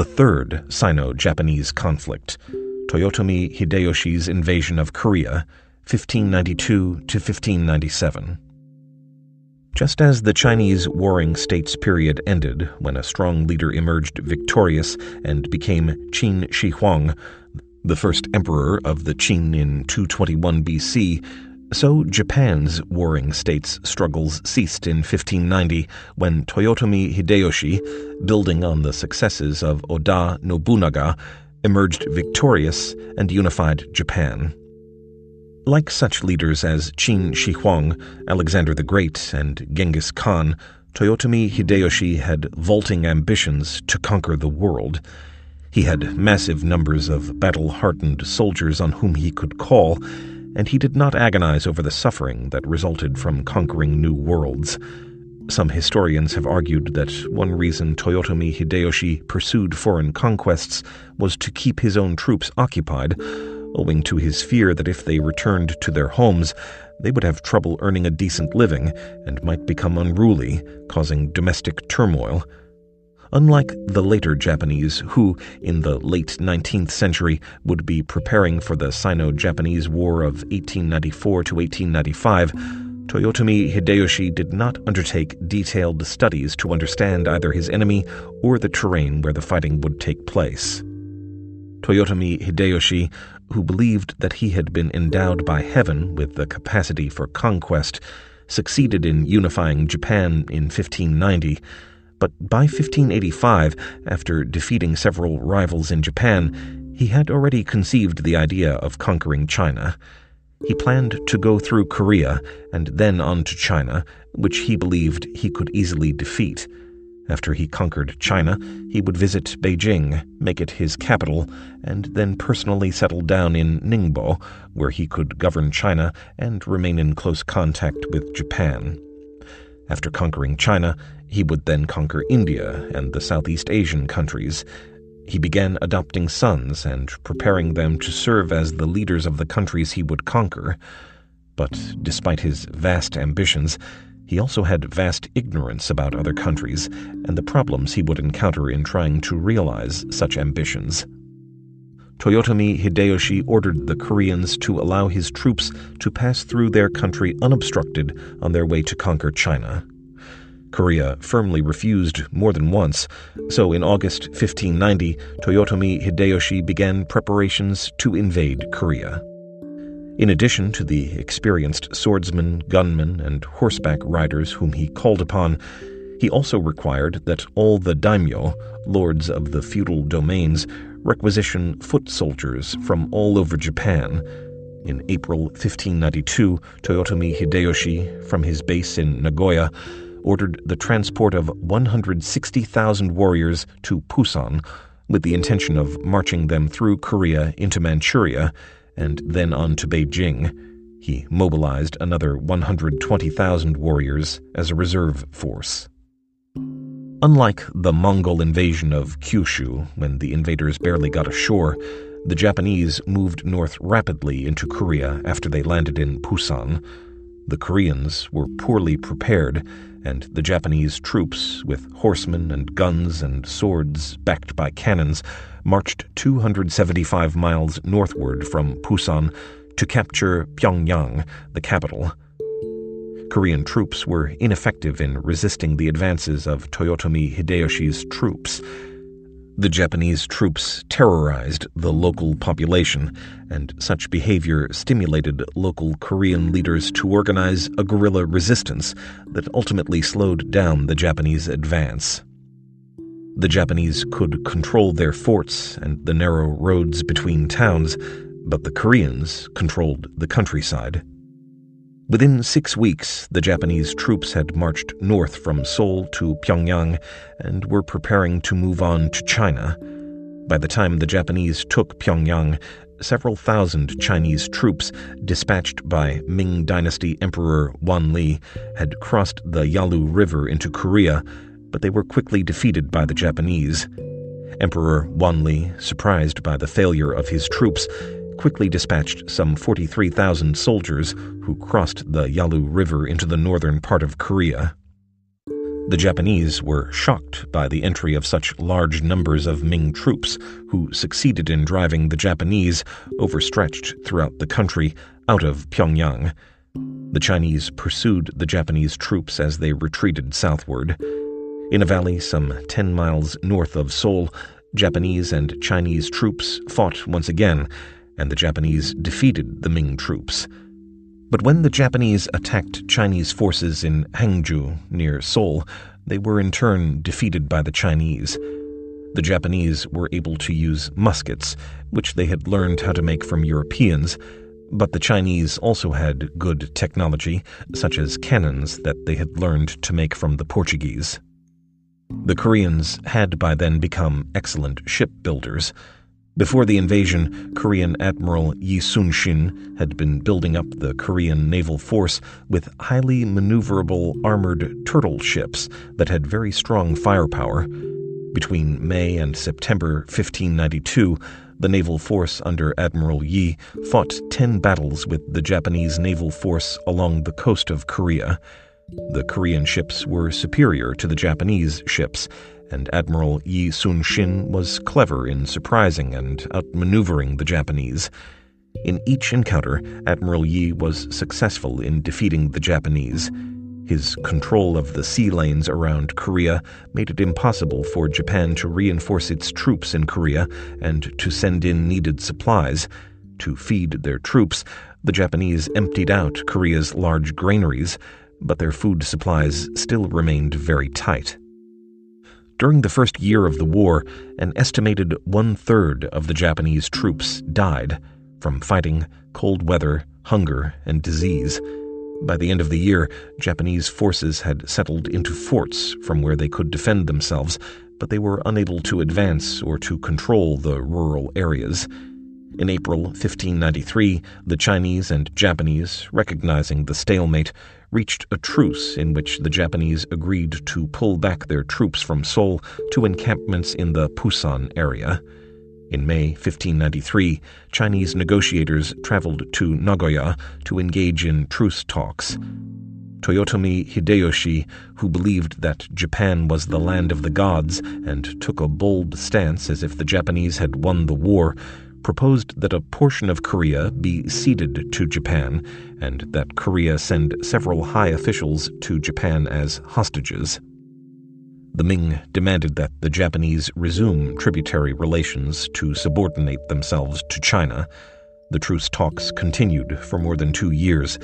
the third Sino Japanese conflict, Toyotomi Hideyoshi's invasion of Korea, 1592 to 1597. Just as the Chinese Warring States period ended, when a strong leader emerged victorious and became Qin Shi Huang, the first emperor of the Qin in 221 BC, so Japan's warring states' struggles ceased in 1590 when Toyotomi Hideyoshi, building on the successes of Oda Nobunaga, emerged victorious and unified Japan. Like such leaders as Qin Shi Huang, Alexander the Great, and Genghis Khan, Toyotomi Hideyoshi had vaulting ambitions to conquer the world. He had massive numbers of battle hardened soldiers on whom he could call, and he did not agonize over the suffering that resulted from conquering new worlds. Some historians have argued that one reason Toyotomi Hideyoshi pursued foreign conquests was to keep his own troops occupied, owing to his fear that if they returned to their homes, they would have trouble earning a decent living and might become unruly, causing domestic turmoil. Unlike the later Japanese, who, in the late 19th century, would be preparing for the Sino Japanese War of 1894 to 1895, Toyotomi Hideyoshi did not undertake detailed studies to understand either his enemy or the terrain where the fighting would take place. Toyotomi Hideyoshi, who believed that he had been endowed by heaven with the capacity for conquest, succeeded in unifying Japan in 1590 but by 1585, after defeating several rivals in Japan, he had already conceived the idea of conquering China. He planned to go through Korea and then on to China, which he believed he could easily defeat. After he conquered China, he would visit Beijing, make it his capital, and then personally settle down in Ningbo, where he could govern China and remain in close contact with Japan. After conquering China, he would then conquer India and the Southeast Asian countries. He began adopting sons and preparing them to serve as the leaders of the countries he would conquer. But despite his vast ambitions, he also had vast ignorance about other countries and the problems he would encounter in trying to realize such ambitions. Toyotomi Hideyoshi ordered the Koreans to allow his troops to pass through their country unobstructed on their way to conquer China. Korea firmly refused more than once, so in August 1590, Toyotomi Hideyoshi began preparations to invade Korea. In addition to the experienced swordsmen, gunmen, and horseback riders whom he called upon, he also required that all the daimyo, lords of the feudal domains, requisition foot soldiers from all over Japan. In April 1592, Toyotomi Hideyoshi, from his base in Nagoya, ordered the transport of 160,000 warriors to Pusan with the intention of marching them through Korea into Manchuria and then on to Beijing. He mobilized another 120,000 warriors as a reserve force. Unlike the Mongol invasion of Kyushu, when the invaders barely got ashore, the Japanese moved north rapidly into Korea after they landed in Pusan. The Koreans were poorly prepared and the Japanese troops, with horsemen and guns and swords backed by cannons, marched 275 miles northward from Pusan to capture Pyongyang, the capital. Korean troops were ineffective in resisting the advances of Toyotomi Hideyoshi's troops. The Japanese troops terrorized the local population, and such behavior stimulated local Korean leaders to organize a guerrilla resistance that ultimately slowed down the Japanese advance. The Japanese could control their forts and the narrow roads between towns, but the Koreans controlled the countryside. Within six weeks, the Japanese troops had marched north from Seoul to Pyongyang and were preparing to move on to China. By the time the Japanese took Pyongyang, several thousand Chinese troops, dispatched by Ming Dynasty Emperor Wanli, had crossed the Yalu River into Korea, but they were quickly defeated by the Japanese. Emperor Wanli, surprised by the failure of his troops, quickly dispatched some 43,000 soldiers who crossed the Yalu River into the northern part of Korea. The Japanese were shocked by the entry of such large numbers of Ming troops, who succeeded in driving the Japanese, overstretched throughout the country, out of Pyongyang. The Chinese pursued the Japanese troops as they retreated southward. In a valley some 10 miles north of Seoul, Japanese and Chinese troops fought once again, and the Japanese defeated the Ming troops. But when the Japanese attacked Chinese forces in Haengju, near Seoul, they were in turn defeated by the Chinese. The Japanese were able to use muskets, which they had learned how to make from Europeans, but the Chinese also had good technology, such as cannons that they had learned to make from the Portuguese. The Koreans had by then become excellent shipbuilders. Before the invasion, Korean Admiral Yi Sun-shin had been building up the Korean naval force with highly maneuverable armored turtle ships that had very strong firepower. Between May and September 1592, the naval force under Admiral Yi fought 10 battles with the Japanese naval force along the coast of Korea. The Korean ships were superior to the Japanese ships, and Admiral Yi Sun Shin was clever in surprising and outmaneuvering the Japanese. In each encounter, Admiral Yi was successful in defeating the Japanese. His control of the sea lanes around Korea made it impossible for Japan to reinforce its troops in Korea and to send in needed supplies. To feed their troops, the Japanese emptied out Korea's large granaries, but their food supplies still remained very tight. During the first year of the war, an estimated one third of the Japanese troops died from fighting, cold weather, hunger, and disease. By the end of the year, Japanese forces had settled into forts from where they could defend themselves, but they were unable to advance or to control the rural areas. In April 1593, the Chinese and Japanese, recognizing the stalemate, reached a truce in which the Japanese agreed to pull back their troops from Seoul to encampments in the Pusan area. In May 1593, Chinese negotiators traveled to Nagoya to engage in truce talks. Toyotomi Hideyoshi, who believed that Japan was the land of the gods and took a bold stance as if the Japanese had won the war, proposed that a portion of Korea be ceded to Japan and that Korea send several high officials to Japan as hostages. The Ming demanded that the Japanese resume tributary relations to subordinate themselves to China. The truce talks continued for more than two years,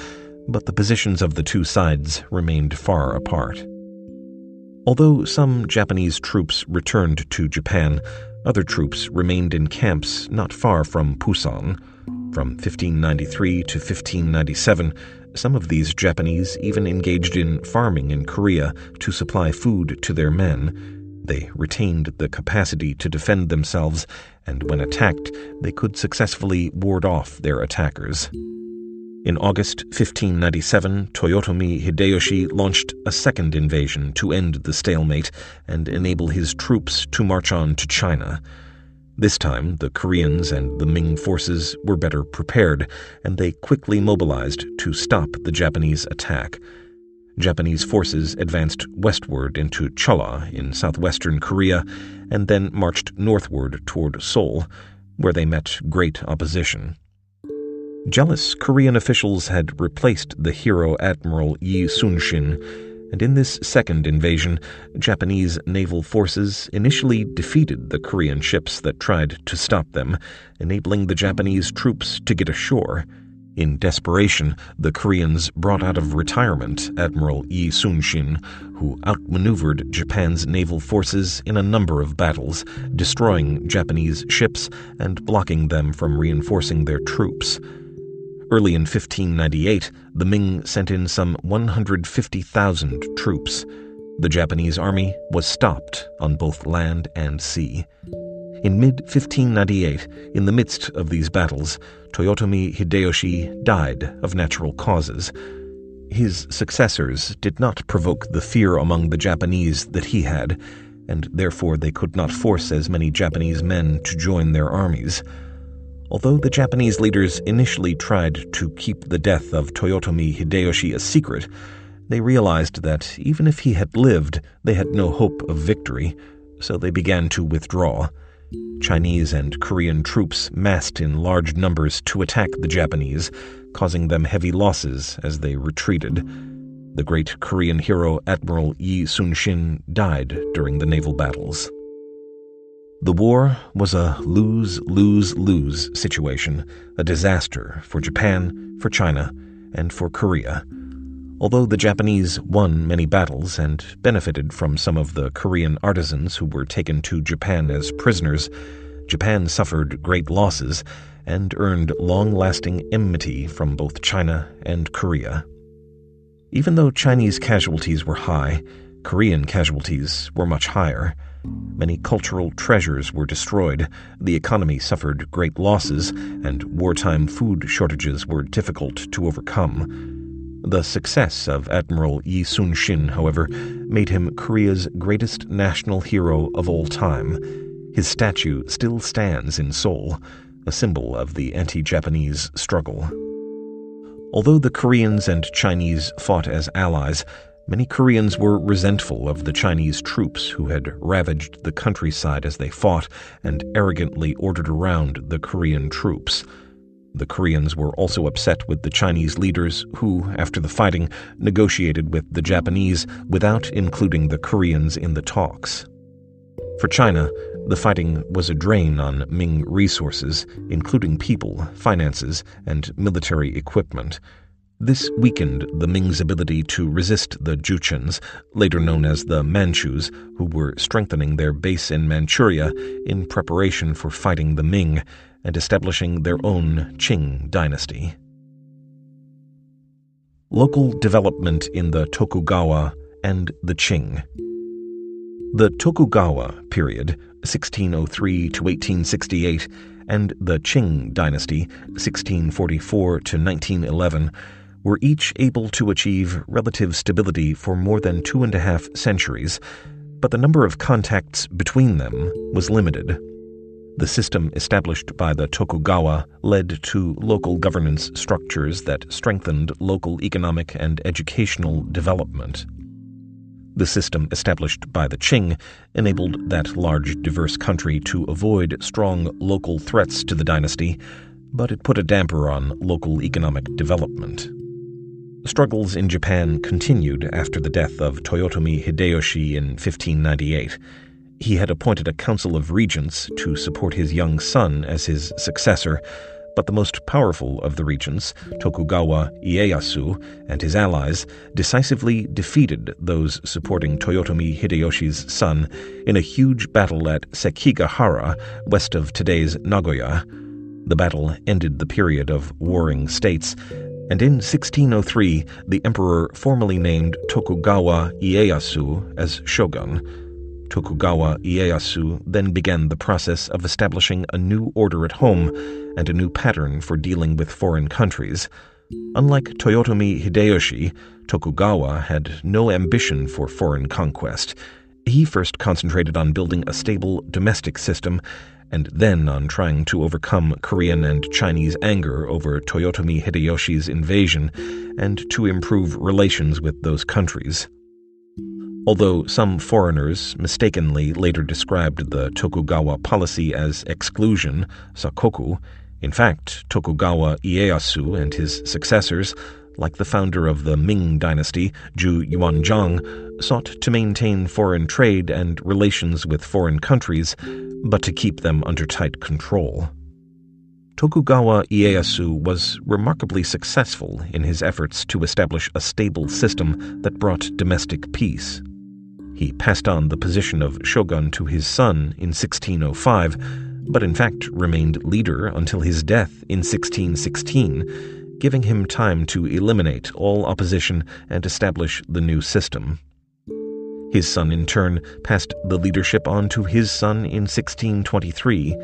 but the positions of the two sides remained far apart. Although some Japanese troops returned to Japan, other troops remained in camps not far from Pusan. From 1593 to 1597, some of these Japanese even engaged in farming in Korea to supply food to their men. They retained the capacity to defend themselves, and when attacked, they could successfully ward off their attackers. In August 1597, Toyotomi Hideyoshi launched a second invasion to end the stalemate and enable his troops to march on to China. This time, the Koreans and the Ming forces were better prepared, and they quickly mobilized to stop the Japanese attack. Japanese forces advanced westward into Cholla in southwestern Korea and then marched northward toward Seoul, where they met great opposition. Jealous Korean officials had replaced the hero Admiral Yi Sun-shin, and in this second invasion, Japanese naval forces initially defeated the Korean ships that tried to stop them, enabling the Japanese troops to get ashore. In desperation, the Koreans brought out of retirement Admiral Yi Sun-shin, who outmaneuvered Japan's naval forces in a number of battles, destroying Japanese ships and blocking them from reinforcing their troops. Early in 1598, the Ming sent in some 150,000 troops. The Japanese army was stopped on both land and sea. In mid 1598, in the midst of these battles, Toyotomi Hideyoshi died of natural causes. His successors did not provoke the fear among the Japanese that he had, and therefore they could not force as many Japanese men to join their armies. Although the Japanese leaders initially tried to keep the death of Toyotomi Hideyoshi a secret, They realized that even if he had lived, they had no hope of victory, so they began to withdraw. Chinese and Korean troops massed in large numbers to attack the Japanese, causing them heavy losses as they retreated. The great Korean hero Admiral Yi Sun Shin died during the naval battles. The war was a lose lose lose situation, a disaster for Japan, for China, and for Korea. Although the Japanese won many battles and benefited from some of the Korean artisans who were taken to Japan as prisoners, Japan suffered great losses and earned long lasting enmity from both China and Korea. Even though Chinese casualties were high, Korean casualties were much higher. Many cultural treasures were destroyed, the economy suffered great losses, and wartime food shortages were difficult to overcome. The success of Admiral Yi Sun Shin, however, made him Korea's greatest national hero of all time. His statue still stands in Seoul, a symbol of the anti Japanese struggle. Although the Koreans and Chinese fought as allies, many Koreans were resentful of the Chinese troops who had ravaged the countryside as they fought and arrogantly ordered around the Korean troops. The Koreans were also upset with the Chinese leaders who, after the fighting, negotiated with the Japanese without including the Koreans in the talks. For China, the fighting was a drain on Ming resources, including people, finances, and military equipment. This weakened the Ming's ability to resist the Jurchens, later known as the Manchus, who were strengthening their base in Manchuria in preparation for fighting the Ming and establishing their own Qing dynasty. Local development in the Tokugawa and the Qing. The Tokugawa period, 1603 to 1868, and the Qing dynasty, 1644 to 1911, were each able to achieve relative stability for more than two and a half centuries, but the number of contacts between them was limited. The system established by the Tokugawa led to local governance structures that strengthened local economic and educational development. The system established by the Qing enabled that large, diverse country to avoid strong local threats to the dynasty, but it put a damper on local economic development. Struggles in Japan continued after the death of Toyotomi Hideyoshi in 1598 he had appointed a council of regents to support his young son as his successor, but the most powerful of the regents, Tokugawa Ieyasu, and his allies decisively defeated those supporting Toyotomi Hideyoshi's son in a huge battle at Sekigahara, west of today's Nagoya. The battle ended the period of warring states, and in 1603 the emperor formally named Tokugawa Ieyasu as shogun. Tokugawa Ieyasu then began the process of establishing a new order at home and a new pattern for dealing with foreign countries. Unlike Toyotomi Hideyoshi, Tokugawa had no ambition for foreign conquest. He first concentrated on building a stable domestic system and then on trying to overcome Korean and Chinese anger over Toyotomi Hideyoshi's invasion and to improve relations with those countries. Although some foreigners mistakenly later described the Tokugawa policy as exclusion, sakoku, in fact, Tokugawa Ieyasu and his successors, like the founder of the Ming dynasty, Zhu Yuanzhang, sought to maintain foreign trade and relations with foreign countries, but to keep them under tight control. Tokugawa Ieyasu was remarkably successful in his efforts to establish a stable system that brought domestic peace. He passed on the position of shogun to his son in 1605, but in fact remained leader until his death in 1616, giving him time to eliminate all opposition and establish the new system. His son, in turn, passed the leadership on to his son in 1623.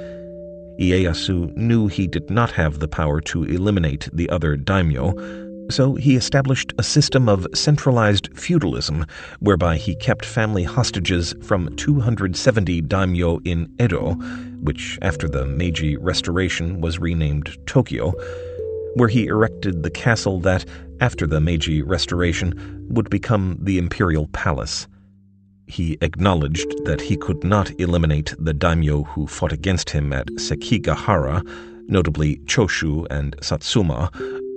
Ieyasu knew he did not have the power to eliminate the other daimyo, so he established a system of centralized feudalism whereby he kept family hostages from 270 daimyo in Edo, which after the Meiji Restoration was renamed Tokyo, where he erected the castle that, after the Meiji Restoration, would become the Imperial Palace. He acknowledged that he could not eliminate the daimyo who fought against him at Sekigahara, notably Choshu and Satsuma,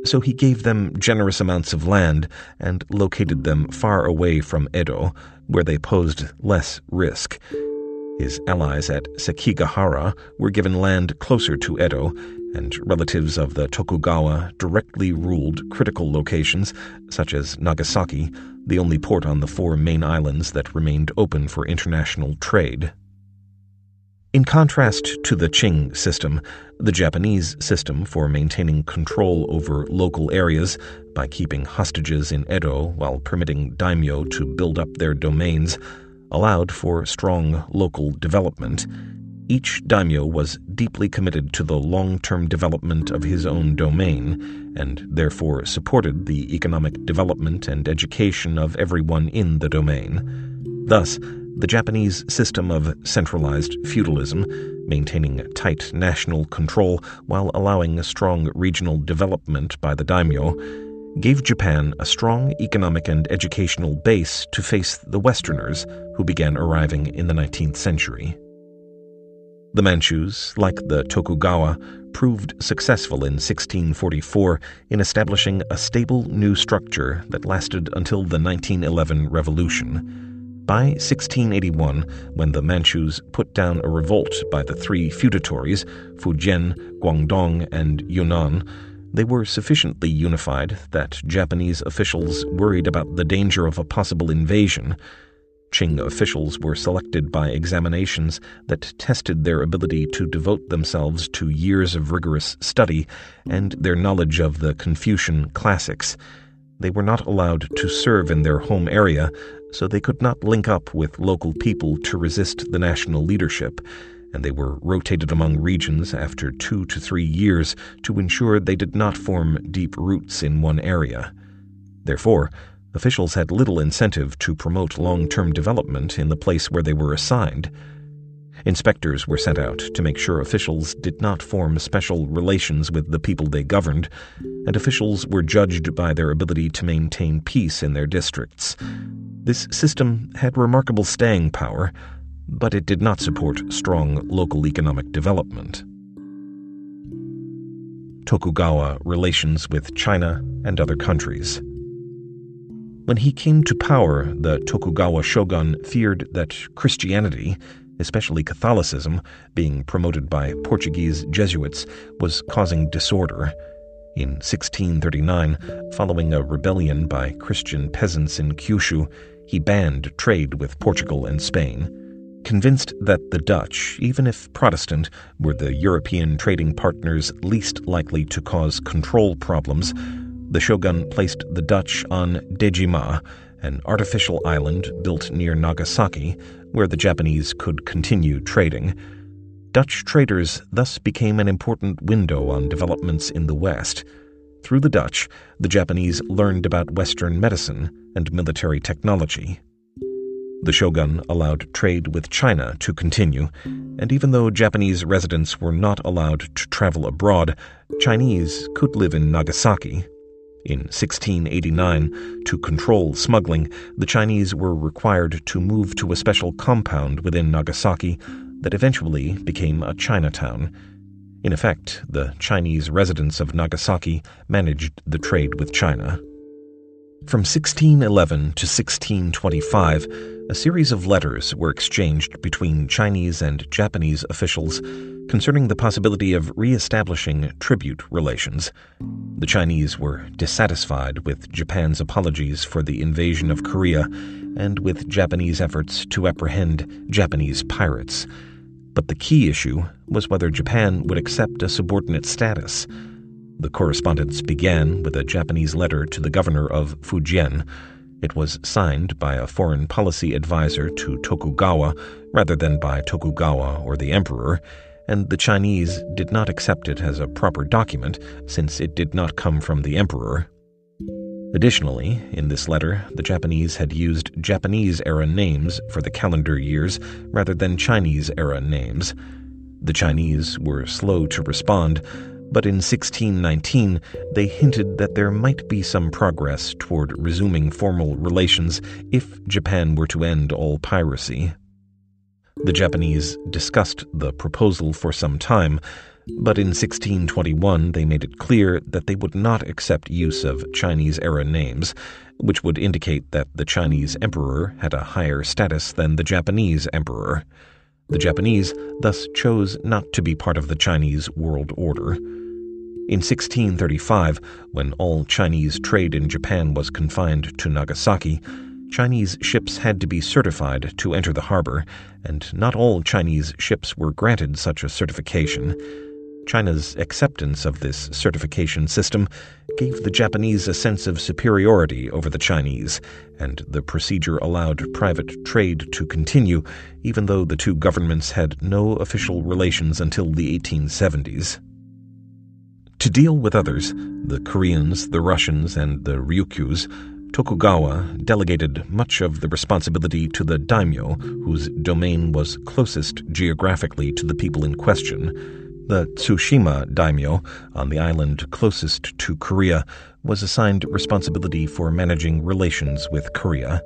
so he gave them generous amounts of land and located them far away from Edo, where they posed less risk. His allies at Sekigahara were given land closer to Edo, and relatives of the Tokugawa directly ruled critical locations, such as Nagasaki, the only port on the four main islands that remained open for international trade. In contrast to the Qing system, the Japanese system for maintaining control over local areas by keeping hostages in Edo while permitting daimyo to build up their domains allowed for strong local development. Each daimyo was deeply committed to the long term development of his own domain, and therefore supported the economic development and education of everyone in the domain. Thus, the Japanese system of centralized feudalism, maintaining tight national control while allowing a strong regional development by the daimyo, gave Japan a strong economic and educational base to face the Westerners who began arriving in the 19th century. The Manchus, like the Tokugawa, proved successful in 1644 in establishing a stable new structure that lasted until the 1911 revolution. By 1681, when the Manchus put down a revolt by the three feudatories, Fujian, Guangdong, and Yunnan, they were sufficiently unified that Japanese officials worried about the danger of a possible invasion. Qing officials were selected by examinations that tested their ability to devote themselves to years of rigorous study and their knowledge of the Confucian classics. They were not allowed to serve in their home area, so they could not link up with local people to resist the national leadership, and they were rotated among regions after two to three years to ensure they did not form deep roots in one area. Therefore, officials had little incentive to promote long term development in the place where they were assigned. Inspectors were sent out to make sure officials did not form special relations with the people they governed, and officials were judged by their ability to maintain peace in their districts. This system had remarkable staying power, but it did not support strong local economic development. Tokugawa relations with China and other countries. When he came to power, the Tokugawa shogun feared that Christianity, especially Catholicism, being promoted by Portuguese Jesuits, was causing disorder. In 1639, following a rebellion by Christian peasants in Kyushu, he banned trade with Portugal and Spain. Convinced that the Dutch, even if Protestant, were the European trading partners least likely to cause control problems, the shogun placed the Dutch on Dejima, an artificial island built near Nagasaki, where the Japanese could continue trading. Dutch traders thus became an important window on developments in the West. Through the Dutch, the Japanese learned about Western medicine and military technology. The shogun allowed trade with China to continue, and even though Japanese residents were not allowed to travel abroad, Chinese could live in Nagasaki. In 1689, to control smuggling, the Chinese were required to move to a special compound within Nagasaki that eventually became a Chinatown. In effect, the Chinese residents of Nagasaki managed the trade with China. From 1611 to 1625, a series of letters were exchanged between Chinese and Japanese officials concerning the possibility of re-establishing tribute relations. The Chinese were dissatisfied with Japan's apologies for the invasion of Korea and with Japanese efforts to apprehend Japanese pirates. But the key issue was whether Japan would accept a subordinate status. The correspondence began with a Japanese letter to the governor of Fujian. It was signed by a foreign policy advisor to Tokugawa rather than by Tokugawa or the emperor, and the Chinese did not accept it as a proper document since it did not come from the emperor. Additionally, in this letter, the Japanese had used Japanese era names for the calendar years rather than Chinese era names. The Chinese were slow to respond, but in 1619 they hinted that there might be some progress toward resuming formal relations if Japan were to end all piracy. The Japanese discussed the proposal for some time, but in 1621 they made it clear that they would not accept use of Chinese era names, which would indicate that the Chinese emperor had a higher status than the Japanese emperor. The Japanese thus chose not to be part of the Chinese world order. In 1635, when all Chinese trade in Japan was confined to Nagasaki, Chinese ships had to be certified to enter the harbor, and not all Chinese ships were granted such a certification. China's acceptance of this certification system gave the Japanese a sense of superiority over the Chinese, and the procedure allowed private trade to continue, even though the two governments had no official relations until the 1870s. To deal with others, the Koreans, the Russians, and the Ryukyus, Tokugawa delegated much of the responsibility to the daimyo, whose domain was closest geographically to the people in question. The Tsushima daimyo, on the island closest to Korea, was assigned responsibility for managing relations with Korea.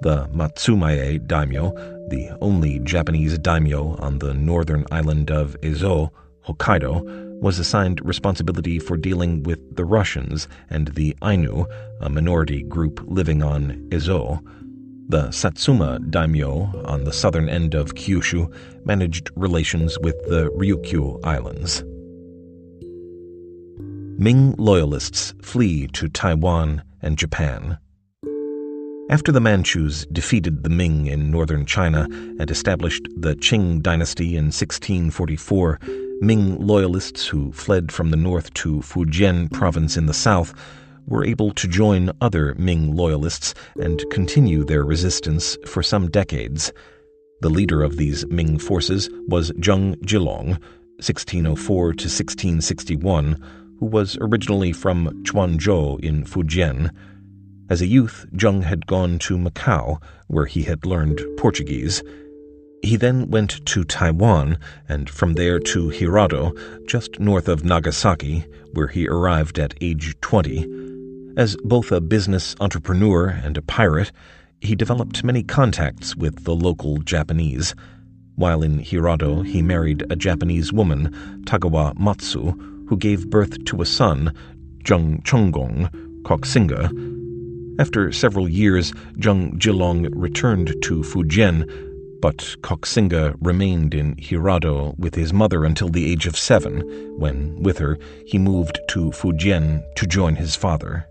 The Matsumae daimyo, the only Japanese daimyo on the northern island of Ezo, Hokkaido, was assigned responsibility for dealing with the Russians and the Ainu, a minority group living on Ezo. The Satsuma daimyo on the southern end of Kyushu managed relations with the Ryukyu Islands. Ming loyalists flee to Taiwan and Japan. After the Manchus defeated the Ming in northern China and established the Qing dynasty in 1644, Ming loyalists who fled from the north to Fujian province in the south were able to join other Ming loyalists and continue their resistance for some decades. The leader of these Ming forces was Zheng Zhilong, 1604 to 1661, who was originally from Quanzhou in Fujian. As a youth, Zheng had gone to Macau, where he had learned Portuguese. He then went to Taiwan and from there to Hirado, just north of Nagasaki, where he arrived at age 20. As both a business entrepreneur and a pirate, he developed many contacts with the local Japanese. While in Hirado, he married a Japanese woman, Tagawa Matsu, who gave birth to a son, Zheng Chenggong, Koxinga. After several years, Zheng Zhilong returned to Fujian but Koxinga remained in Hirado with his mother until the age of seven, when, with her, he moved to Fujian to join his father.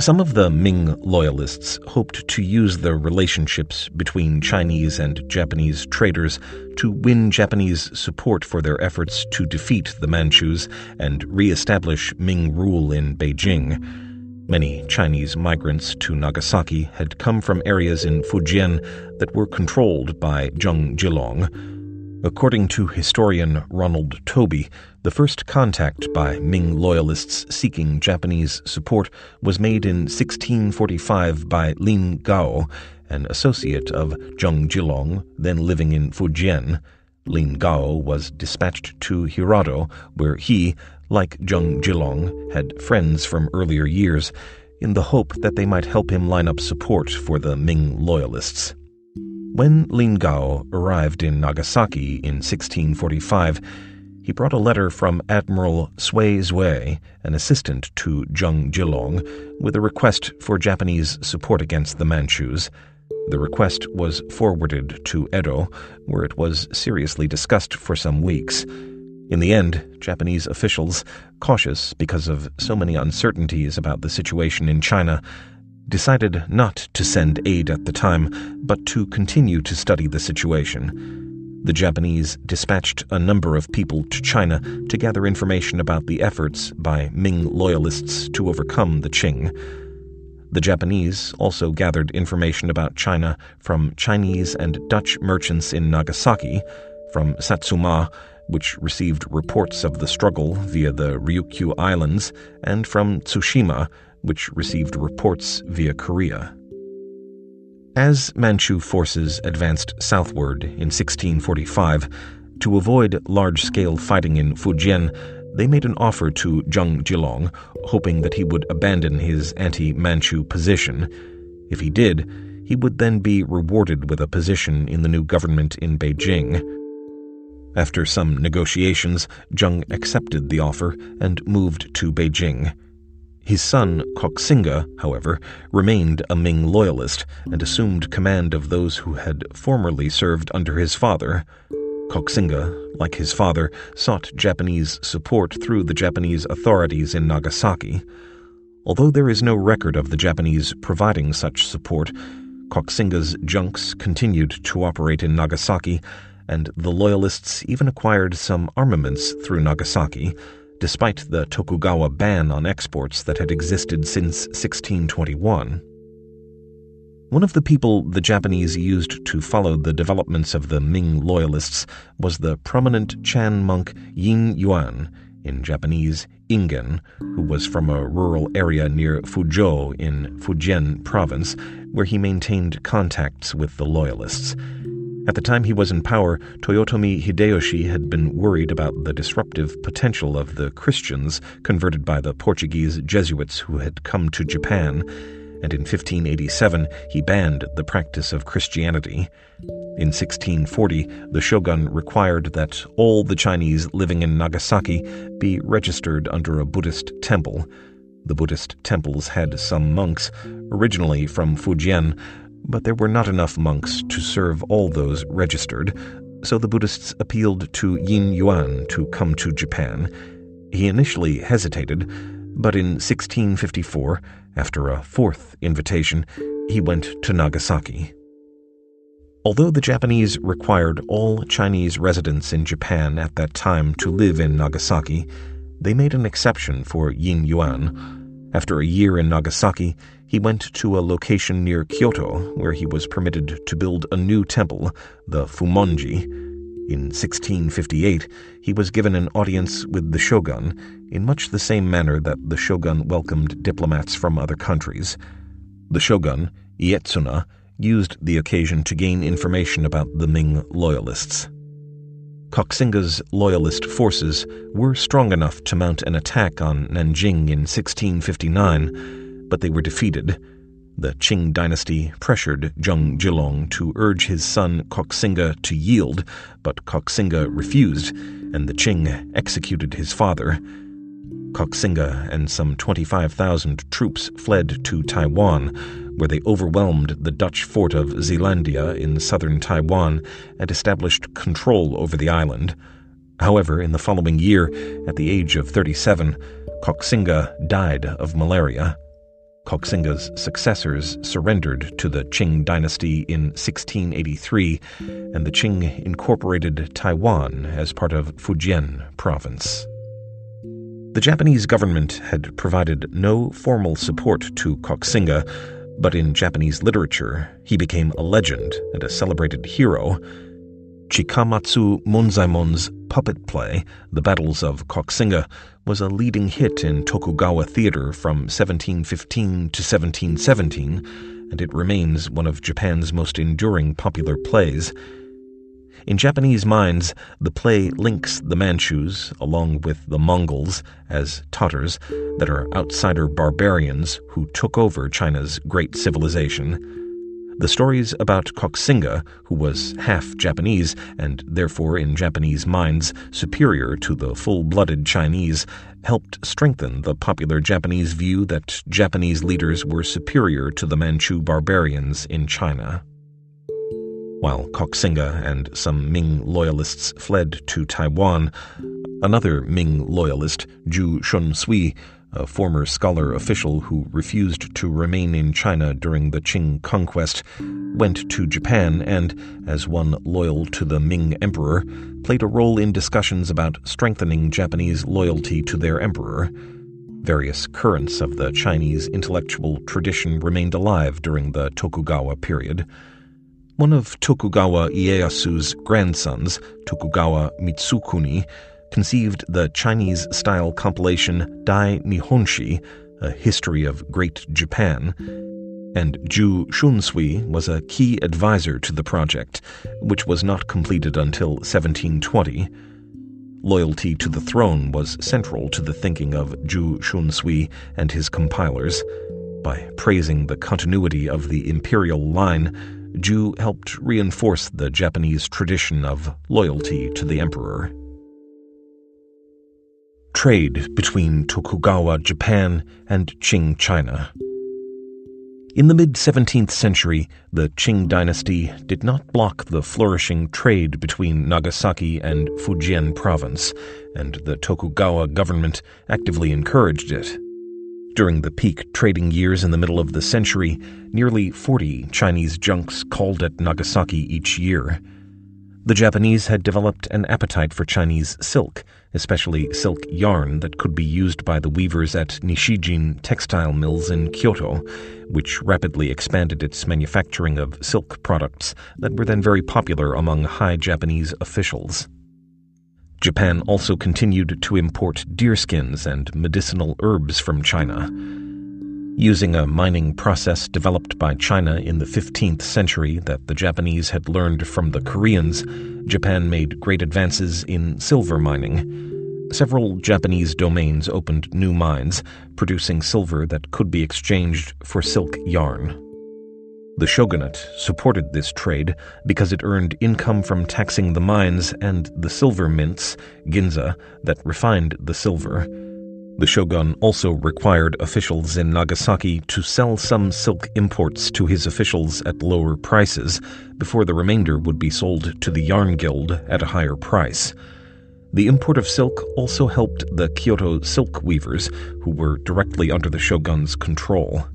Some of the Ming loyalists hoped to use the relationships between Chinese and Japanese traders to win Japanese support for their efforts to defeat the Manchus and re-establish Ming rule in Beijing. Many Chinese migrants to Nagasaki had come from areas in Fujian that were controlled by Zheng Zhilong. According to historian Ronald Toby, the first contact by Ming loyalists seeking Japanese support was made in 1645 by Lin Gao, an associate of Zheng Zhilong, then living in Fujian. Lin Gao was dispatched to Hirado, where he, like Zheng Zhilong, had friends from earlier years, in the hope that they might help him line up support for the Ming loyalists. When Lin Gao arrived in Nagasaki in 1645, he brought a letter from Admiral Sui Zui, an assistant to Zheng Zhilong, with a request for Japanese support against the Manchus. The request was forwarded to Edo, where it was seriously discussed for some weeks. In the end, Japanese officials, cautious because of so many uncertainties about the situation in China, decided not to send aid at the time, but to continue to study the situation. The Japanese dispatched a number of people to China to gather information about the efforts by Ming loyalists to overcome the Qing. The Japanese also gathered information about China from Chinese and Dutch merchants in Nagasaki, from Satsuma, which received reports of the struggle via the Ryukyu Islands, and from Tsushima, which received reports via Korea. As Manchu forces advanced southward in 1645, to avoid large scale fighting in Fujian, they made an offer to Zheng Zhilong, hoping that he would abandon his anti Manchu position. If he did, he would then be rewarded with a position in the new government in Beijing. After some negotiations, Zheng accepted the offer and moved to Beijing. His son, Koxinga, however, remained a Ming loyalist and assumed command of those who had formerly served under his father. Koxinga, like his father, sought Japanese support through the Japanese authorities in Nagasaki. Although there is no record of the Japanese providing such support, Koxinga's junks continued to operate in Nagasaki, and the Loyalists even acquired some armaments through Nagasaki, despite the Tokugawa ban on exports that had existed since 1621. One of the people the Japanese used to follow the developments of the Ming Loyalists was the prominent Chan monk Yin Yuan, in Japanese Ingen, who was from a rural area near Fuzhou in Fujian province, where he maintained contacts with the Loyalists. At the time he was in power, Toyotomi Hideyoshi had been worried about the disruptive potential of the Christians converted by the Portuguese Jesuits who had come to Japan, and in 1587 he banned the practice of Christianity. In 1640, the shogun required that all the Chinese living in Nagasaki be registered under a Buddhist temple. The Buddhist temples had some monks, originally from Fujian, but there were not enough monks to serve all those registered, so the Buddhists appealed to Yin Yuan to come to Japan. He initially hesitated, but in 1654, after a fourth invitation, he went to Nagasaki. Although the Japanese required all Chinese residents in Japan at that time to live in Nagasaki, they made an exception for Yin Yuan. After a year in Nagasaki, he went to a location near Kyoto where he was permitted to build a new temple, the Fumonji. In 1658, he was given an audience with the shogun in much the same manner that the shogun welcomed diplomats from other countries. The shogun, Ietsuna, used the occasion to gain information about the Ming loyalists. Koxinga's loyalist forces were strong enough to mount an attack on Nanjing in 1659 but they were defeated. The Qing dynasty pressured Zheng Zhilong to urge his son Koxinga to yield, but Koxinga refused, and the Qing executed his father. Koxinga and some 25,000 troops fled to Taiwan, where they overwhelmed the Dutch fort of Zeelandia in southern Taiwan and established control over the island. However, in the following year, at the age of 37, Koxinga died of malaria. Koxinga's successors surrendered to the Qing dynasty in 1683, and the Qing incorporated Taiwan as part of Fujian province. The Japanese government had provided no formal support to Koxinga, but in Japanese literature, he became a legend and a celebrated hero. Chikamatsu Monzaimon's puppet play, The Battles of Koxinga, was a leading hit in Tokugawa theater from 1715 to 1717, and it remains one of Japan's most enduring popular plays. In Japanese minds, the play links the Manchus, along with the Mongols, as Tatars, that are outsider barbarians who took over China's great civilization. The stories about Koxinga, who was half Japanese and therefore in Japanese minds superior to the full blooded Chinese, helped strengthen the popular Japanese view that Japanese leaders were superior to the Manchu barbarians in China. While Koxinga and some Ming loyalists fled to Taiwan, another Ming loyalist, Zhu Shunsui, a former scholar official who refused to remain in China during the Qing conquest, went to Japan and, as one loyal to the Ming emperor, played a role in discussions about strengthening Japanese loyalty to their emperor. Various currents of the Chinese intellectual tradition remained alive during the Tokugawa period. One of Tokugawa Ieyasu's grandsons, Tokugawa Mitsukuni, conceived the Chinese style compilation Dai Nihonshi, a history of Great Japan, and Zhu Shunsui was a key advisor to the project, which was not completed until 1720. Loyalty to the throne was central to the thinking of Zhu Shunsui and his compilers. By praising the continuity of the imperial line, Zhu helped reinforce the Japanese tradition of loyalty to the emperor. Trade between Tokugawa Japan and Qing China. In the mid 17th century, the Qing dynasty did not block the flourishing trade between Nagasaki and Fujian province, and the Tokugawa government actively encouraged it. During the peak trading years in the middle of the century, nearly 40 Chinese junks called at Nagasaki each year. The Japanese had developed an appetite for Chinese silk, especially silk yarn that could be used by the weavers at Nishijin textile mills in Kyoto, which rapidly expanded its manufacturing of silk products that were then very popular among high Japanese officials. Japan also continued to import deerskins and medicinal herbs from China. Using a mining process developed by China in the 15th century that the Japanese had learned from the Koreans, Japan made great advances in silver mining. Several Japanese domains opened new mines, producing silver that could be exchanged for silk yarn. The shogunate supported this trade because it earned income from taxing the mines and the silver mints, ginza, that refined the silver. The shogun also required officials in Nagasaki to sell some silk imports to his officials at lower prices before the remainder would be sold to the Yarn Guild at a higher price. The import of silk also helped the Kyoto silk weavers, who were directly under the shogun's control.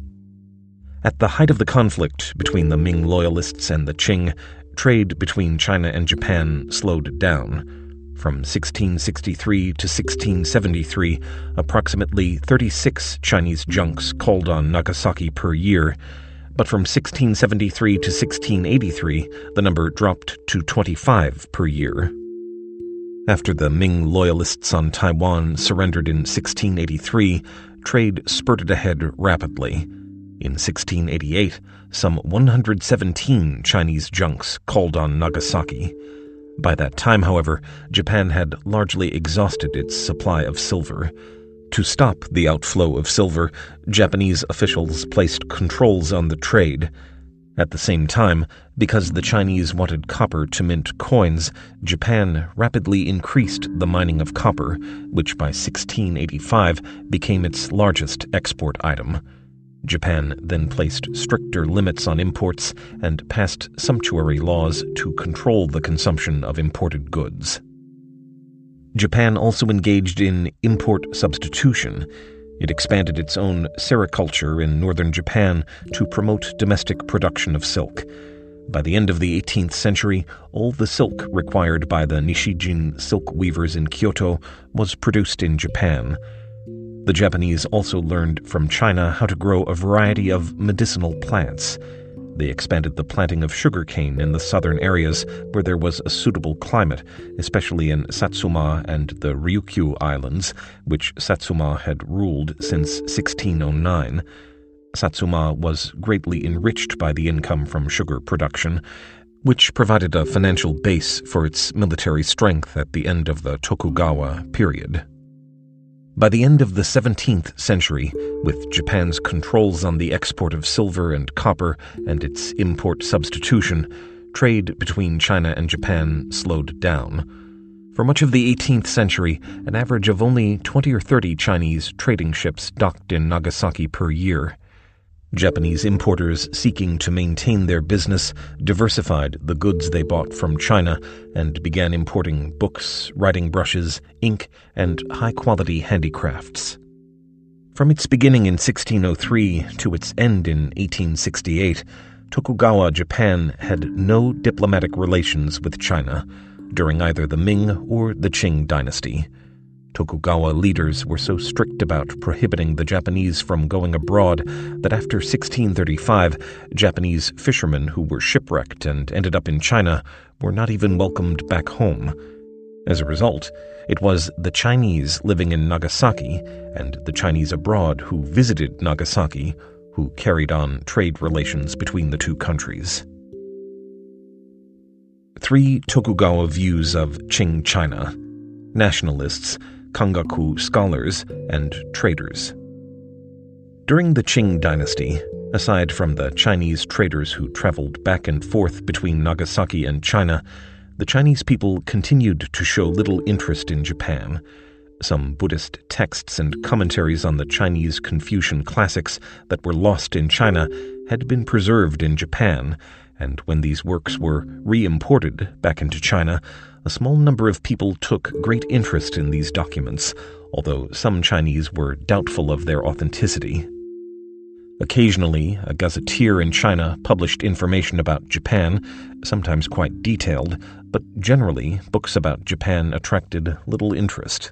At the height of the conflict between the Ming loyalists and the Qing, trade between China and Japan slowed down. From 1663 to 1673, approximately 36 Chinese junks called on Nagasaki per year, but from 1673 to 1683, the number dropped to 25 per year. After the Ming loyalists on Taiwan surrendered in 1683, trade spurted ahead rapidly. In 1688, some 117 Chinese junks called on Nagasaki. By that time, however, Japan had largely exhausted its supply of silver. To stop the outflow of silver, Japanese officials placed controls on the trade. At the same time, because the Chinese wanted copper to mint coins, Japan rapidly increased the mining of copper, which by 1685 became its largest export item. Japan then placed stricter limits on imports and passed sumptuary laws to control the consumption of imported goods. Japan also engaged in import substitution it expanded its own sericulture in northern Japan to promote domestic production of silk. By the end of the 18th century, all the silk required by the Nishijin silk weavers in Kyoto was produced in Japan. The Japanese also learned from China how to grow a variety of medicinal plants. They expanded the planting of sugarcane in the southern areas where there was a suitable climate, especially in Satsuma and the Ryukyu Islands, which Satsuma had ruled since 1609. Satsuma was greatly enriched by the income from sugar production, which provided a financial base for its military strength at the end of the Tokugawa period. By the end of the 17th century, with Japan's controls on the export of silver and copper and its import substitution, trade between China and Japan slowed down. For much of the 18th century, an average of only 20 or 30 Chinese trading ships docked in Nagasaki per year. Japanese importers seeking to maintain their business diversified the goods they bought from China and began importing books, writing brushes, ink, and high quality handicrafts. From its beginning in 1603 to its end in 1868, Tokugawa Japan had no diplomatic relations with China during either the Ming or the Qing dynasty. Tokugawa leaders were so strict about prohibiting the Japanese from going abroad that after 1635, Japanese fishermen who were shipwrecked and ended up in China were not even welcomed back home. As a result, it was the Chinese living in Nagasaki and the Chinese abroad who visited Nagasaki who carried on trade relations between the two countries. Three Tokugawa views of Qing China nationalists, Kangaku scholars, and traders. During the Qing dynasty, aside from the Chinese traders who traveled back and forth between Nagasaki and China, the Chinese people continued to show little interest in Japan. Some Buddhist texts and commentaries on the Chinese Confucian classics that were lost in China had been preserved in Japan, and when these works were re imported back into China, a small number of people took great interest in these documents, although some Chinese were doubtful of their authenticity. Occasionally, a gazetteer in China published information about Japan, sometimes quite detailed, but generally, books about Japan attracted little interest.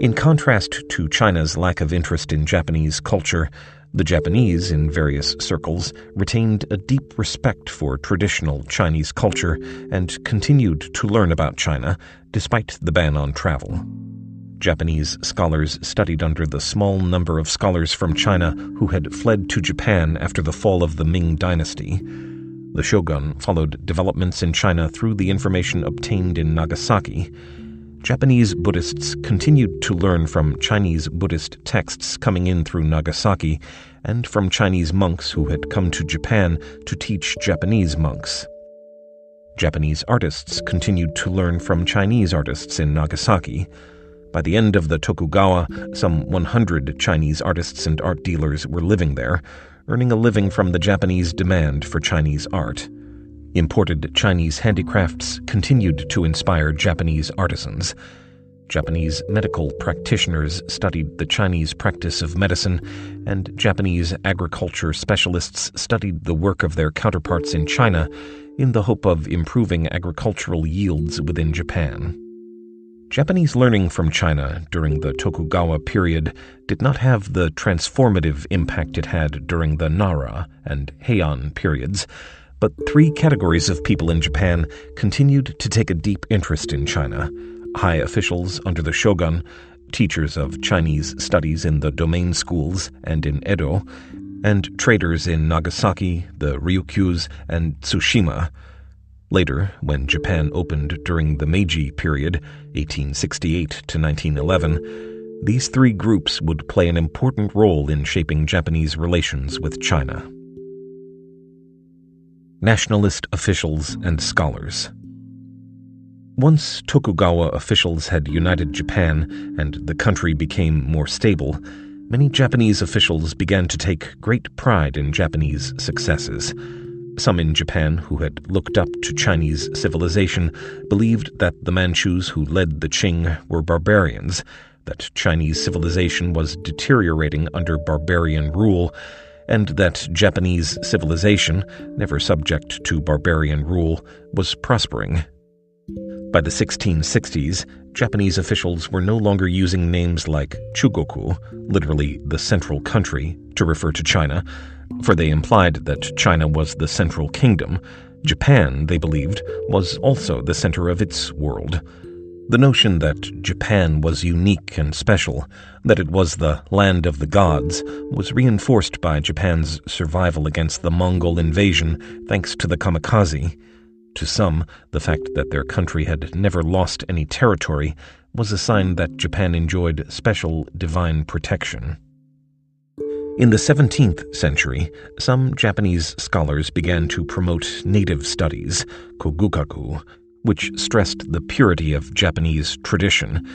In contrast to China's lack of interest in Japanese culture, the Japanese, in various circles, retained a deep respect for traditional Chinese culture and continued to learn about China despite the ban on travel. Japanese scholars studied under the small number of scholars from China who had fled to Japan after the fall of the Ming dynasty. The shogun followed developments in China through the information obtained in Nagasaki. Japanese Buddhists continued to learn from Chinese Buddhist texts coming in through Nagasaki and from Chinese monks who had come to Japan to teach Japanese monks. Japanese artists continued to learn from Chinese artists in Nagasaki. By the end of the Tokugawa, some 100 Chinese artists and art dealers were living there, earning a living from the Japanese demand for Chinese art. Imported Chinese handicrafts continued to inspire Japanese artisans. Japanese medical practitioners studied the Chinese practice of medicine, and Japanese agriculture specialists studied the work of their counterparts in China in the hope of improving agricultural yields within Japan. Japanese learning from China during the Tokugawa period did not have the transformative impact it had during the Nara and Heian periods, but three categories of people in Japan continued to take a deep interest in China high officials under the shogun, teachers of Chinese studies in the domain schools and in Edo, and traders in Nagasaki, the Ryukyus, and Tsushima Later, when Japan opened during the Meiji period, 1868 to 1911, these three groups would play an important role in shaping Japanese relations with China. Nationalist officials and scholars. Once Tokugawa officials had united Japan and the country became more stable, many Japanese officials began to take great pride in Japanese successes. Some in Japan who had looked up to Chinese civilization believed that the Manchus who led the Qing were barbarians, that Chinese civilization was deteriorating under barbarian rule, and that Japanese civilization, never subject to barbarian rule, was prospering. By the 1660s, Japanese officials were no longer using names like Chugoku, literally the central country, to refer to China, for they implied that China was the central kingdom. Japan, they believed, was also the center of its world. The notion that Japan was unique and special, that it was the land of the gods, was reinforced by Japan's survival against the Mongol invasion thanks to the kamikaze. To some, the fact that their country had never lost any territory was a sign that Japan enjoyed special divine protection. In the 17th century, some Japanese scholars began to promote native studies, kokugaku, which stressed the purity of Japanese tradition.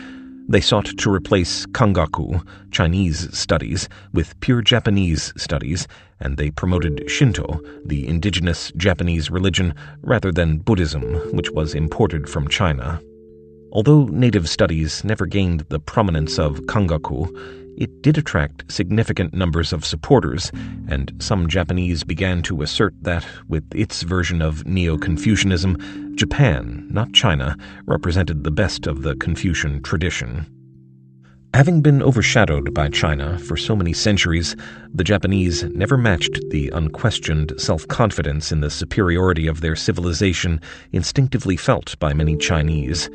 They sought to replace kangaku, Chinese studies, with pure Japanese studies, and they promoted Shinto, the indigenous Japanese religion, rather than Buddhism, which was imported from China. Although native studies never gained the prominence of kangaku, it did attract significant numbers of supporters, and some Japanese began to assert that, with its version of Neo Confucianism, Japan, not China, represented the best of the Confucian tradition. Having been overshadowed by China for so many centuries, the Japanese never matched the unquestioned self confidence in the superiority of their civilization instinctively felt by many Chinese.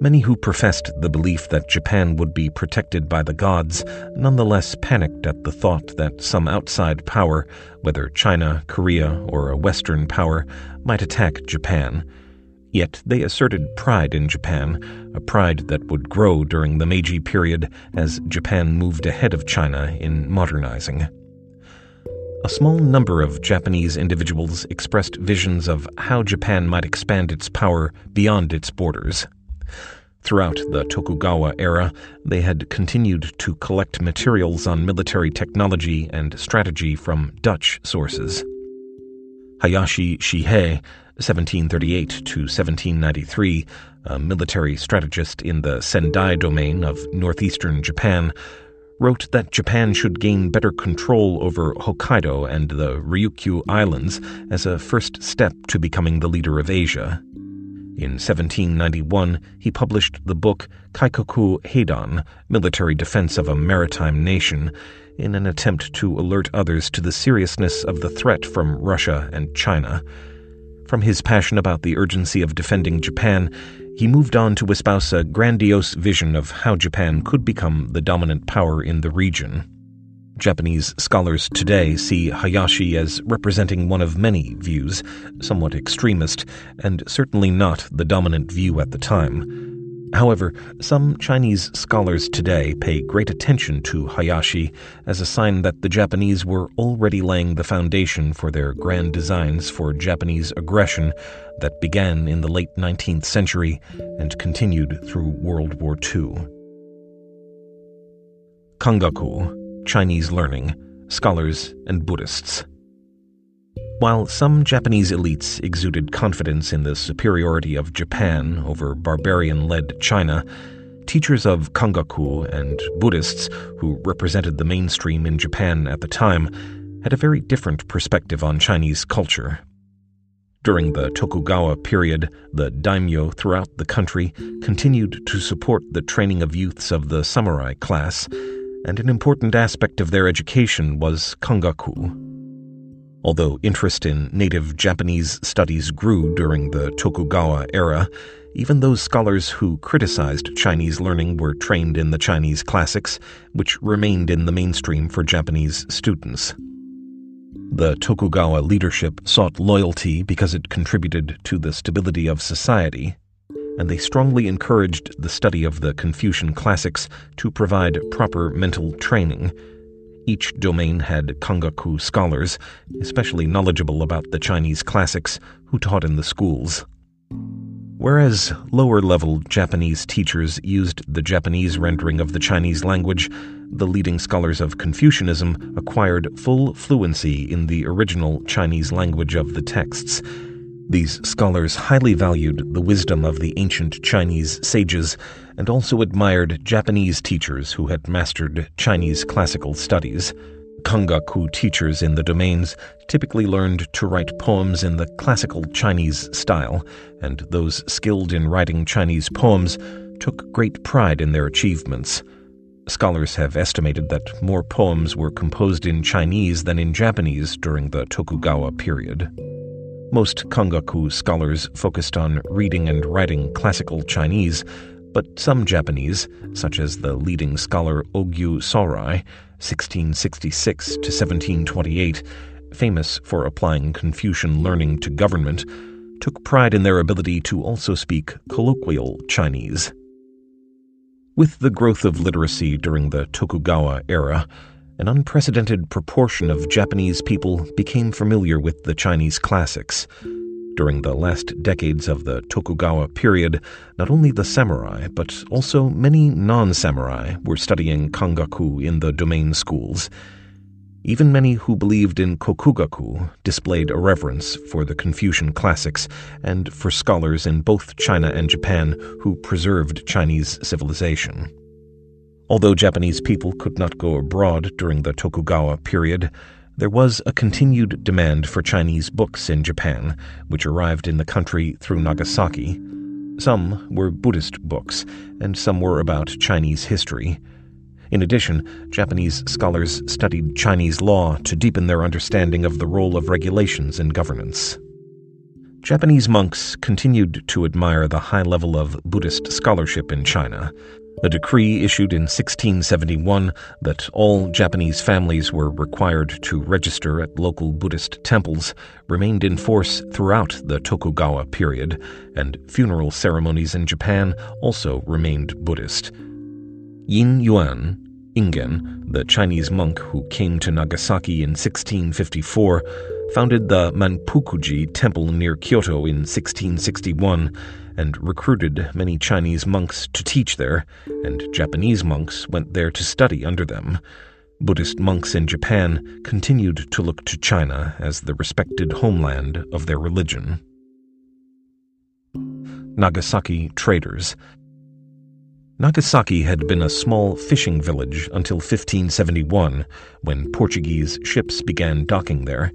Many who professed the belief that Japan would be protected by the gods nonetheless panicked at the thought that some outside power, whether China, Korea, or a Western power, might attack Japan. Yet they asserted pride in Japan, a pride that would grow during the Meiji period as Japan moved ahead of China in modernizing. A small number of Japanese individuals expressed visions of how Japan might expand its power beyond its borders. Throughout the Tokugawa era, they had continued to collect materials on military technology and strategy from Dutch sources. Hayashi Shihei, 1738 to 1793, a military strategist in the Sendai domain of northeastern Japan, wrote that Japan should gain better control over Hokkaido and the Ryukyu Islands as a first step to becoming the leader of Asia. In 1791, he published the book Kaikoku Heidan, Military Defense of a Maritime Nation, in an attempt to alert others to the seriousness of the threat from Russia and China. From his passion about the urgency of defending Japan, he moved on to espouse a grandiose vision of how Japan could become the dominant power in the region. Japanese scholars today see Hayashi as representing one of many views, somewhat extremist, and certainly not the dominant view at the time. However, some Chinese scholars today pay great attention to Hayashi as a sign that the Japanese were already laying the foundation for their grand designs for Japanese aggression that began in the late 19th century and continued through World War II. Kangaku, Chinese learning, scholars, and Buddhists. While some Japanese elites exuded confidence in the superiority of Japan over barbarian led China, teachers of Kangaku and Buddhists, who represented the mainstream in Japan at the time, had a very different perspective on Chinese culture. During the Tokugawa period, the daimyo throughout the country continued to support the training of youths of the samurai class, and an important aspect of their education was Kangaku. Although interest in native Japanese studies grew during the Tokugawa era, even those scholars who criticized Chinese learning were trained in the Chinese classics, which remained in the mainstream for Japanese students. The Tokugawa leadership sought loyalty because it contributed to the stability of society, and they strongly encouraged the study of the Confucian classics to provide proper mental training each domain had Kangaku scholars, especially knowledgeable about the Chinese classics, who taught in the schools. Whereas lower level Japanese teachers used the Japanese rendering of the Chinese language, the leading scholars of Confucianism acquired full fluency in the original Chinese language of the texts these scholars highly valued the wisdom of the ancient Chinese sages and also admired Japanese teachers who had mastered Chinese classical studies. Kangaku teachers in the domains typically learned to write poems in the classical Chinese style, and those skilled in writing Chinese poems took great pride in their achievements. Scholars have estimated that more poems were composed in Chinese than in Japanese during the Tokugawa period. Most Kangaku scholars focused on reading and writing classical Chinese, but some Japanese, such as the leading scholar Ogyu Sorai, 1666 to 1728, famous for applying Confucian learning to government, took pride in their ability to also speak colloquial Chinese. With the growth of literacy during the Tokugawa era, an unprecedented proportion of Japanese people became familiar with the Chinese classics. During the last decades of the Tokugawa period, not only the samurai, but also many non samurai were studying Kangaku in the domain schools. Even many who believed in Kokugaku displayed a reverence for the Confucian classics and for scholars in both China and Japan who preserved Chinese civilization. Although Japanese people could not go abroad during the Tokugawa period, there was a continued demand for Chinese books in Japan, which arrived in the country through Nagasaki. Some were Buddhist books, and some were about Chinese history. In addition, Japanese scholars studied Chinese law to deepen their understanding of the role of regulations in governance. Japanese monks continued to admire the high level of Buddhist scholarship in China, A decree issued in 1671 that all Japanese families were required to register at local Buddhist temples remained in force throughout the Tokugawa period, and funeral ceremonies in Japan also remained Buddhist. Yin Yuan, Ingen, the Chinese monk who came to Nagasaki in 1654, founded the Manpukuji temple near Kyoto in 1661 and recruited many Chinese monks to teach there, and Japanese monks went there to study under them. Buddhist monks in Japan continued to look to China as the respected homeland of their religion. Nagasaki traders. Nagasaki had been a small fishing village until 1571, when Portuguese ships began docking there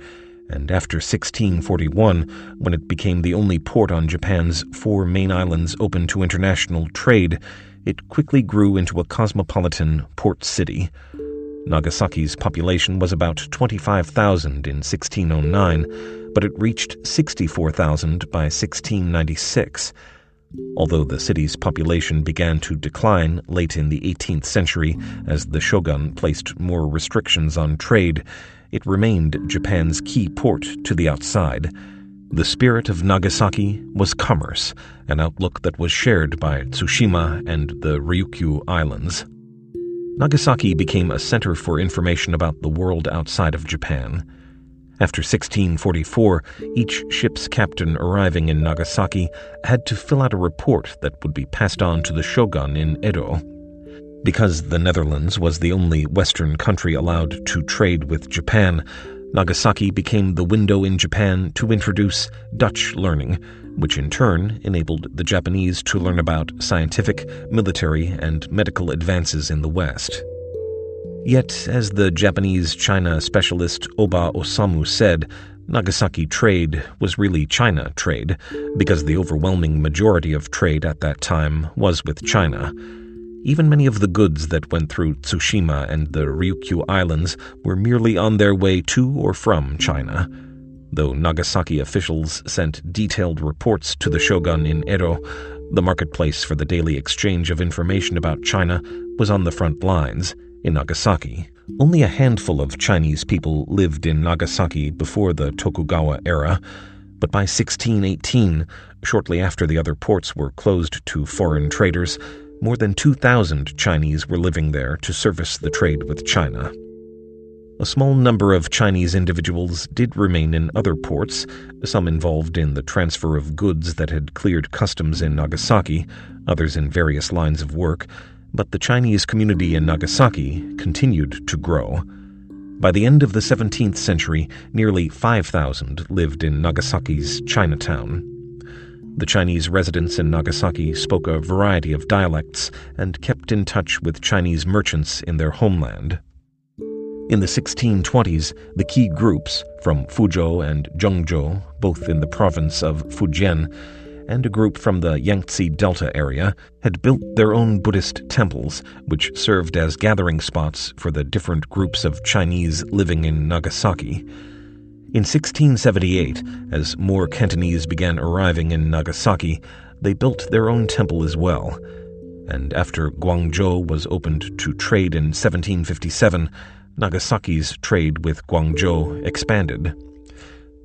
and after 1641, when it became the only port on Japan's four main islands open to international trade, it quickly grew into a cosmopolitan port city. Nagasaki's population was about 25,000 in 1609, but it reached 64,000 by 1696. Although the city's population began to decline late in the 18th century as the shogun placed more restrictions on trade, it remained Japan's key port to the outside. The spirit of Nagasaki was commerce, an outlook that was shared by Tsushima and the Ryukyu Islands. Nagasaki became a center for information about the world outside of Japan. After 1644, each ship's captain arriving in Nagasaki had to fill out a report that would be passed on to the shogun in Edo. Because the Netherlands was the only Western country allowed to trade with Japan, Nagasaki became the window in Japan to introduce Dutch learning, which in turn enabled the Japanese to learn about scientific, military, and medical advances in the West. Yet, as the Japanese China specialist Oba Osamu said, Nagasaki trade was really China trade, because the overwhelming majority of trade at that time was with China. Even many of the goods that went through Tsushima and the Ryukyu Islands were merely on their way to or from China. Though Nagasaki officials sent detailed reports to the shogun in Edo, the marketplace for the daily exchange of information about China was on the front lines in Nagasaki. Only a handful of Chinese people lived in Nagasaki before the Tokugawa era, but by 1618, shortly after the other ports were closed to foreign traders, more than 2,000 Chinese were living there to service the trade with China. A small number of Chinese individuals did remain in other ports, some involved in the transfer of goods that had cleared customs in Nagasaki, others in various lines of work, but the Chinese community in Nagasaki continued to grow. By the end of the 17th century, nearly 5,000 lived in Nagasaki's Chinatown. The Chinese residents in Nagasaki spoke a variety of dialects and kept in touch with Chinese merchants in their homeland. In the 1620s, the key groups from Fuzhou and Zhangzhou, both in the province of Fujian, and a group from the Yangtze Delta area had built their own Buddhist temples, which served as gathering spots for the different groups of Chinese living in Nagasaki. In 1678, as more Cantonese began arriving in Nagasaki, they built their own temple as well. And after Guangzhou was opened to trade in 1757, Nagasaki's trade with Guangzhou expanded.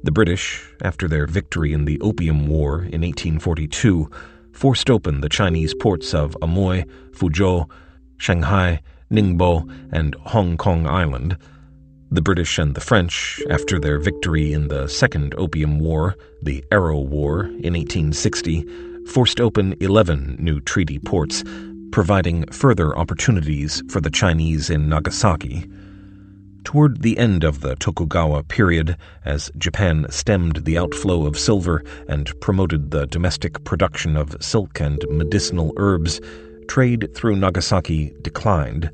The British, after their victory in the Opium War in 1842, forced open the Chinese ports of Amoy, Fuzhou, Shanghai, Ningbo, and Hong Kong Island the British and the French, after their victory in the Second Opium War, the Arrow War, in 1860, forced open 11 new treaty ports, providing further opportunities for the Chinese in Nagasaki. Toward the end of the Tokugawa period, as Japan stemmed the outflow of silver and promoted the domestic production of silk and medicinal herbs, trade through Nagasaki declined.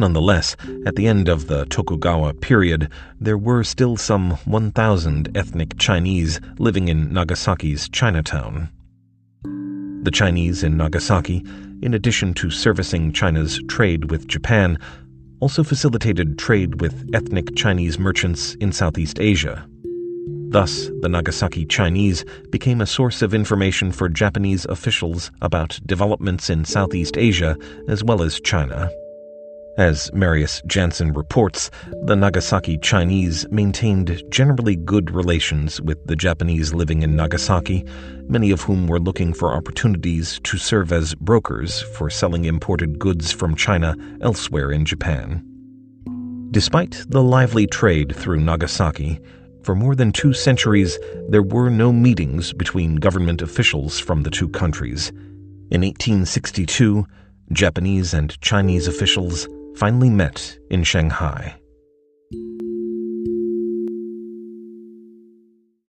Nonetheless, at the end of the Tokugawa period, there were still some 1,000 ethnic Chinese living in Nagasaki's Chinatown. The Chinese in Nagasaki, in addition to servicing China's trade with Japan, also facilitated trade with ethnic Chinese merchants in Southeast Asia. Thus, the Nagasaki Chinese became a source of information for Japanese officials about developments in Southeast Asia as well as China. As Marius Jansen reports, the Nagasaki Chinese maintained generally good relations with the Japanese living in Nagasaki, many of whom were looking for opportunities to serve as brokers for selling imported goods from China elsewhere in Japan. Despite the lively trade through Nagasaki, for more than two centuries there were no meetings between government officials from the two countries. In 1862, Japanese and Chinese officials finally met in Shanghai.